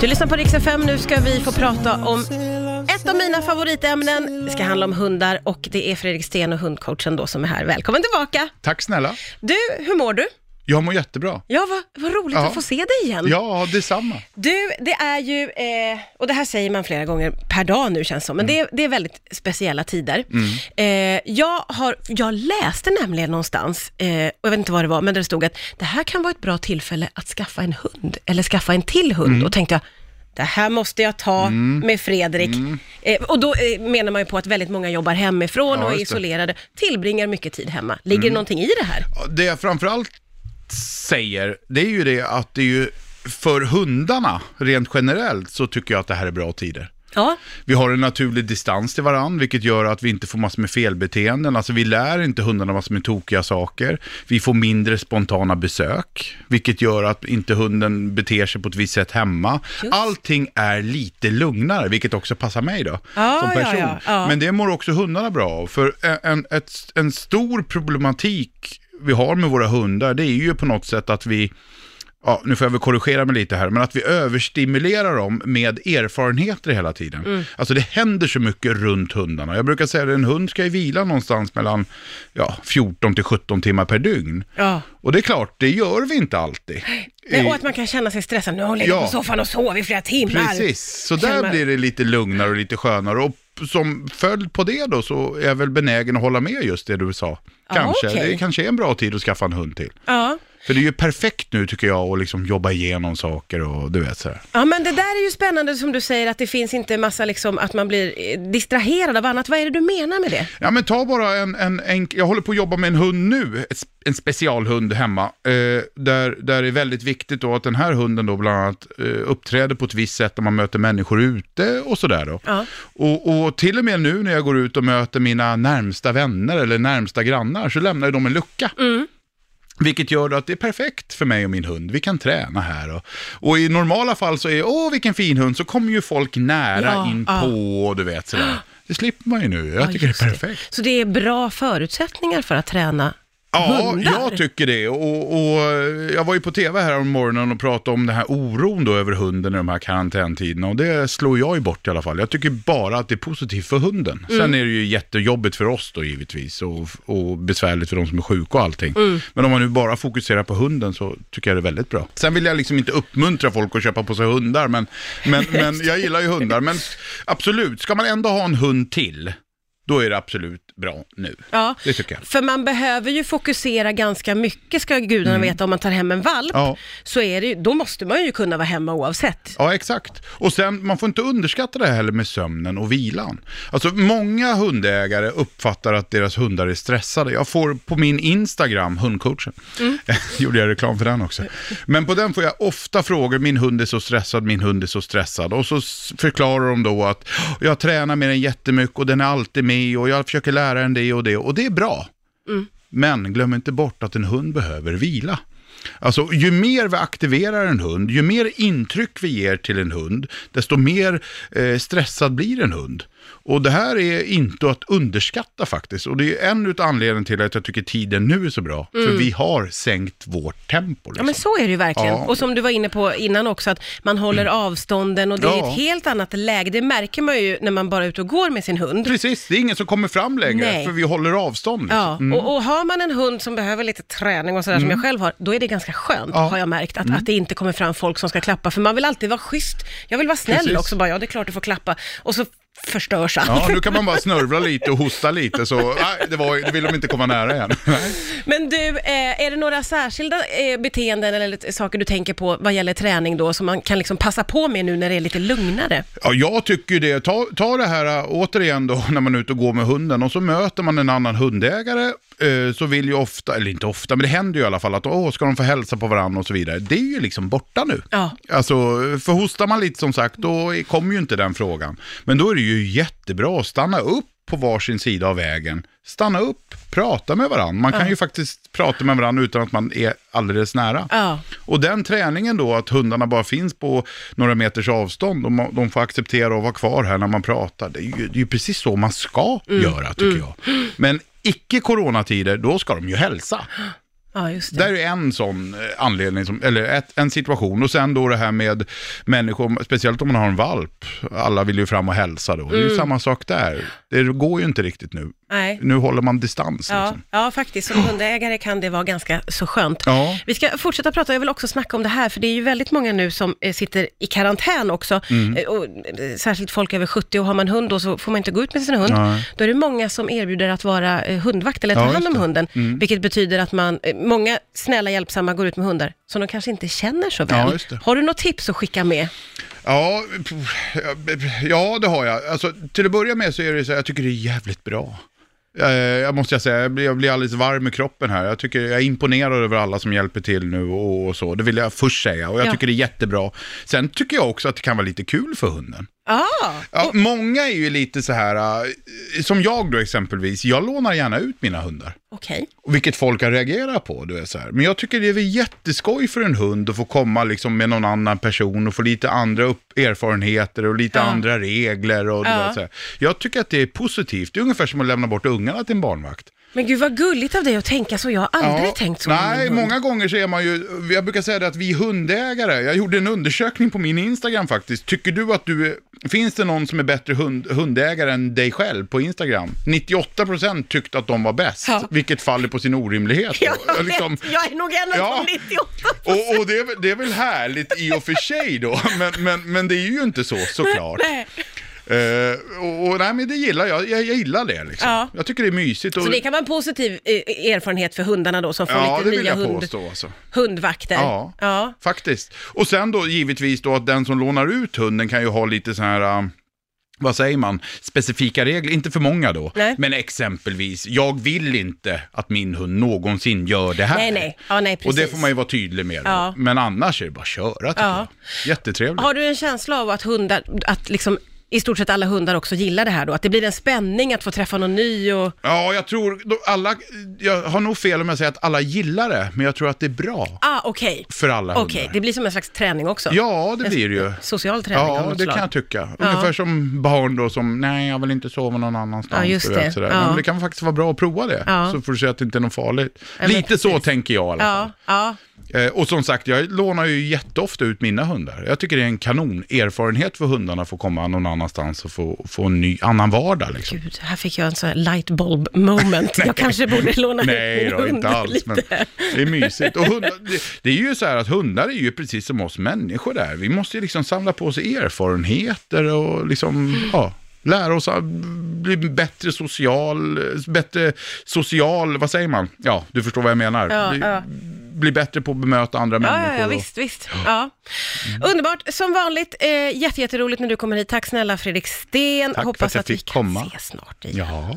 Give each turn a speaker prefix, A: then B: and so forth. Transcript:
A: Du lyssnar på Rix FM. Nu ska vi få prata om ett av mina favoritämnen. Det ska handla om hundar och det är Fredrik Sten och hundcoachen då som är här. Välkommen tillbaka.
B: Tack snälla.
A: Du, hur mår du?
B: Jag mår jättebra.
A: Ja, vad, vad roligt
B: Ja.
A: att få se dig igen.
B: Ja, detsamma.
A: Du, det är ju, eh, och det här säger man flera gånger per dag nu känns det som, men det, är, det är väldigt speciella tider. Eh, jag, har, jag läste nämligen någonstans, eh, och jag vet inte vad det var, men där det stod att det här kan vara ett bra tillfälle att skaffa en hund, eller skaffa en till hund. Och tänkte jag, det här måste jag ta med Fredrik. Eh, och då eh, menar man ju på att väldigt många jobbar hemifrån
B: Ja,
A: och är
B: det.
A: isolerade, tillbringar mycket tid hemma. Ligger det någonting i det här?
B: Det jag framförallt säger, det är ju det att det är ju för hundarna, rent generellt, så tycker jag att det här är bra tider.
A: Ja,
B: Vi har en naturlig distans till varandra, vilket gör att vi inte får massor med felbeteenden. Alltså vi lär inte hundarna massor med tokiga saker. Vi får mindre spontana besök, vilket gör att inte hunden beter sig på ett visst sätt hemma.
A: Just.
B: Allting är lite lugnare, vilket också passar mig då,
A: Ja,
B: som person.
A: ja, ja.
B: Men det mår också hundarna bra av, för en, en, ett, en stor problematik vi har med våra hundar, det är ju på något sätt att vi ja, nu får jag väl korrigera mig lite här, men att vi överstimulerar dem med erfarenheter hela tiden.
A: Mm.
B: Alltså det händer så mycket runt hundarna. Jag brukar säga att en hund ska ju vila någonstans mellan ja, 14 till 17 timmar per dygn.
A: ja.
B: Och det är klart, det gör vi inte alltid.
A: Nej, och att man kan känna sig stressad. Nu har hon legat
B: Ja.
A: på soffan och sovit i flera timmar.
B: Precis, så där
A: man-
B: blir det lite lugnare och lite skönare. Och som följd på det då så är jag väl benägen att hålla med just det du sa. Kanske,
A: okej.
B: det kanske är en bra tid att skaffa en hund till.
A: Ja.
B: För det är ju perfekt nu tycker jag att liksom jobba igenom saker och du vet sådär.
A: ja, men det där är ju spännande som du säger att det finns inte massa liksom att man blir eh, distraherad av annat. Vad är det du menar med det?
B: Ja men ta bara en, en, en jag håller på att jobba med en hund nu, en specialhund hemma, eh, där, där det är väldigt viktigt då att den här hunden då bland annat eh, uppträder på ett visst sätt när man möter människor ute och sådär då.
A: Ja.
B: Och, och till och med nu när jag går ut och möter mina närmsta vänner eller närmsta grannar så lämnar ju de en lucka. Vilket gör att det är perfekt för mig och min hund. Vi kan träna här. Och, och i normala fall så är åh vilken fin hund, så kommer ju folk nära
A: Ja,
B: in
A: ja.
B: på och du vet sådär. Det slipper man ju nu. Jag
A: Ja,
B: tycker det är perfekt.
A: Så det är bra förutsättningar för att träna
B: Ja,
A: hundar?
B: jag tycker det. Och, och jag var ju på tv här om morgonen och pratade om den här oron då över hunden i de här karantäntiderna. Och det slår jag ju bort i alla fall. Jag tycker bara att det är positivt för hunden.
A: Mm.
B: Sen är det ju jättejobbigt för oss då givetvis. Och, och besvärligt för de som är sjuka och allting.
A: Mm.
B: Men om man nu bara fokuserar på hunden så tycker jag det är väldigt bra. Sen vill jag liksom inte uppmuntra folk att köpa på sig hundar. Men, men, men jag gillar ju hundar. Men absolut, ska man ändå ha en hund till, då är det absolut bra nu.
A: Ja,
B: Det tycker jag.
A: för man behöver ju fokusera ganska mycket, ska gudarna veta, om man tar hem en valp.
B: Mm. Ja.
A: Så är det ju, då måste man ju kunna vara hemma oavsett.
B: Ja, exakt. Och sen, man får inte underskatta det här heller med sömnen och vilan. Alltså, många hundägare uppfattar att deras hundar är stressade. Jag får på min Instagram, hundcoachen, gjorde jag reklam för den också. Men på den får jag ofta frågor, min hund är så stressad, min hund är så stressad. Och så förklarar de då att jag tränar med den jättemycket och den är alltid med och jag försöker lära den det och det. Och det är bra. Men glöm inte bort att en hund behöver vila. Alltså, ju mer vi aktiverar en hund, ju mer intryck vi ger till en hund, desto mer eh, stressad blir en hund. Och det här är inte att underskatta faktiskt. Och det är en av anledningarna till att jag tycker tiden nu är så bra. För vi har sänkt vårt tempo.
A: Ja
B: Liksom.
A: men så är det ju verkligen.
B: Ja.
A: Och som du var inne på innan också, att man håller avstånden och det är
B: Ja.
A: ett helt annat läge. Det märker man ju när man bara är ute och går med sin hund.
B: Precis, det är ingen som kommer fram längre,
A: Nej.
B: för vi håller avstånd. Liksom.
A: Ja, och, och har man en hund som behöver lite träning och sådär som jag själv har, då är det ganska skönt,
B: Ja.
A: har jag märkt, att, att det inte kommer fram folk som ska klappa, för man vill alltid vara schysst. Jag vill vara snäll
B: Precis.
A: också, bara, ja det är klart du får klappa. Och så förstörs allt.
B: Ja, nu kan man bara snörvla lite och hosta lite, så nej, det, var, det vill de inte komma nära igen.
A: Men du, eh, är det några särskilda eh, beteenden eller saker du tänker på vad gäller träning då, som man kan liksom passa på med nu när det är lite lugnare?
B: Ja, jag tycker det. Ta, ta det här äh, återigen då när man är ute och går med hunden och så möter man en annan hundägare eh, så vill ju ofta, eller inte ofta, men det händer ju i alla fall att åh, ska de få hälsa på varandra och så vidare. Det är ju liksom borta nu.
A: Ja.
B: Alltså, för hostar man lite som sagt, då kommer ju inte den frågan. Men då är det ju jättebra att stanna upp på varsin sida av vägen. Stanna upp, prata med varandra. Man kan ju faktiskt prata med varandra utan att man är alldeles nära.
A: Ja.
B: Och den träningen då, att hundarna bara finns på några meters avstånd ma- de får acceptera att vara kvar här när man pratar. Det är ju, det är ju precis så man ska göra, tycker jag. Men icke coronatider, då ska de ju hälsa.
A: Ja, just det.
B: Där är en sån eh, anledning, som, eller ett, en situation. Och sen då det här med människor, speciellt om man har en valp. Alla vill ju fram och hälsa då. Det är
A: Mm.
B: ju samma sak där. Det går ju inte riktigt nu.
A: Nej.
B: Nu håller man distans.
A: Ja,
B: Liksom.
A: ja, faktiskt. Som hundägare kan det vara ganska så skönt.
B: Ja.
A: Vi ska fortsätta prata, jag vill också snacka om det här, för det är ju väldigt många nu som eh, sitter i karantän också.
B: Mm.
A: Eh, Och, särskilt folk över 70 och har man hund då så får man inte gå ut med sin hund.
B: Nej.
A: Då är det många som erbjuder att vara hundvakt eller ta
B: Ja,
A: hand om hunden.
B: Mm.
A: Vilket betyder att man, många snälla hjälpsamma går ut med hundar som de kanske inte känner så väl.
B: Ja, just det.
A: Har du något tips att skicka med?
B: Ja, ja, det har jag. Alltså, till att börja med så är det så här, jag tycker det är jävligt bra. Eh, Jag måste jag säga, jag blir, jag blir alldeles varm i kroppen här. Jag, tycker, jag är imponerad över alla som hjälper till nu och, och så. Det vill jag först säga. Och jag
A: Ja.
B: tycker det är jättebra. Sen tycker jag också att det kan vara lite kul för hunden.
A: Ah,
B: Ja, många är ju lite så här, eh, som jag då exempelvis, jag lånar gärna ut mina hundar.
A: Okej.
B: Och Vilket folk har reagerat på. Du vet, så här. Men jag tycker det är väl jätteskoj för en hund att få komma liksom med någon annan person och få lite andra upp erfarenheter och lite
A: Ja.
B: andra regler. Och, du
A: Ja.
B: vet, så här. Jag tycker att det är positivt. Det är ungefär som att lämna bort ungarna till en barnvakt.
A: Men gud vad gulligt av dig att tänka så. Jag har aldrig
B: Ja,
A: tänkt så. med
B: Nej,
A: min hund.
B: många gånger så är man ju, jag brukar säga det att vi hundägare, jag gjorde en undersökning på min Instagram faktiskt. Tycker du att du, är- finns det någon som är bättre hund, hundägare än dig själv på Instagram? 98% tyckte att de var bäst,
A: Ja.
B: vilket faller på sin orimlighet.
A: Jag,
B: Jag
A: vet,
B: liksom-
A: jag är nog en av
B: Ja.
A: de 98
B: och, och det, är, väl- det är väl härligt i och för sig då, men, men, men det är ju inte så såklart.
A: Nej.
B: Eh, och, och nej, men det gillar jag, jag, jag gillar det liksom.
A: Ja.
B: Jag tycker det är mysigt. Och,
A: Så det kan vara en positiv eh, erfarenhet för hundarna då som får
B: ja,
A: lite nya hund,
B: påstå alltså.
A: hundvakter.
B: Ja.
A: ja.
B: Faktiskt. Och sen då givetvis då att den som lånar ut hunden kan ju ha lite så här, äh, vad säger man, specifika regler, inte för många då.
A: Nej.
B: Men exempelvis, jag vill inte att min hund någonsin gör det här.
A: Nej, nej. Ja, nej,
B: Och
A: precis.
B: det får man ju vara tydlig med.
A: Ja.
B: Men annars är det bara att köra tycker
A: Ja.
B: jag. Jättetrevligt.
A: Har du en känsla av att hundar, att liksom i stort sett alla hundar också gillar det här då? Att det blir en spänning att få träffa någon ny och...
B: Ja, jag tror, alla, jag har nog fel om jag säger att alla gillar det, men jag tror att det är bra
A: Ah, okej.
B: för alla
A: Okej,
B: hundar.
A: det blir som en slags träning också.
B: Ja, det blir det ju.
A: Social träning av
B: Ja,
A: något
B: det
A: slag.
B: kan jag tycka. Ungefär som barn då som, nej jag vill inte sova någon annanstans.
A: Ja, just
B: vet,
A: det.
B: sådär.
A: Ja.
B: Men det kan faktiskt vara bra att prova det,
A: Ja.
B: så får du se att det inte är något farligt.
A: men
B: Lite så tänker jag i alla fall.
A: Ja, ja.
B: Eh, och som sagt, jag lånar ju jätteofta ut mina hundar. Jag tycker det är en kanon erfarenhet för hundarna att få komma någon annanstans och få, få en ny, annan vardag. Liksom.
A: Gud, här fick jag en sån här light bulb moment. jag kanske borde låna
B: Nej
A: ut
B: då,
A: min
B: inte
A: hund
B: alls.
A: lite.
B: Men det är mysigt. Och hundar, det, det är ju så här att hundar är ju precis som oss människor där. Vi måste ju liksom samla på oss erfarenheter och liksom, ja, lära oss att bli bättre social, bättre social, vad säger man? Ja, du förstår vad jag menar.
A: Ja, ja.
B: Bli bättre på att bemöta andra
A: Ja,
B: människor.
A: ja, ja, visst, visst. Ja. Underbart, som vanligt, eh, jätte, jätteroligt när du kommer hit. Tack snälla Fredrik Sten.
B: Tack för
A: Hoppas
B: att jag
A: att vi kan
B: komma.
A: ses snart igen.
B: Ja.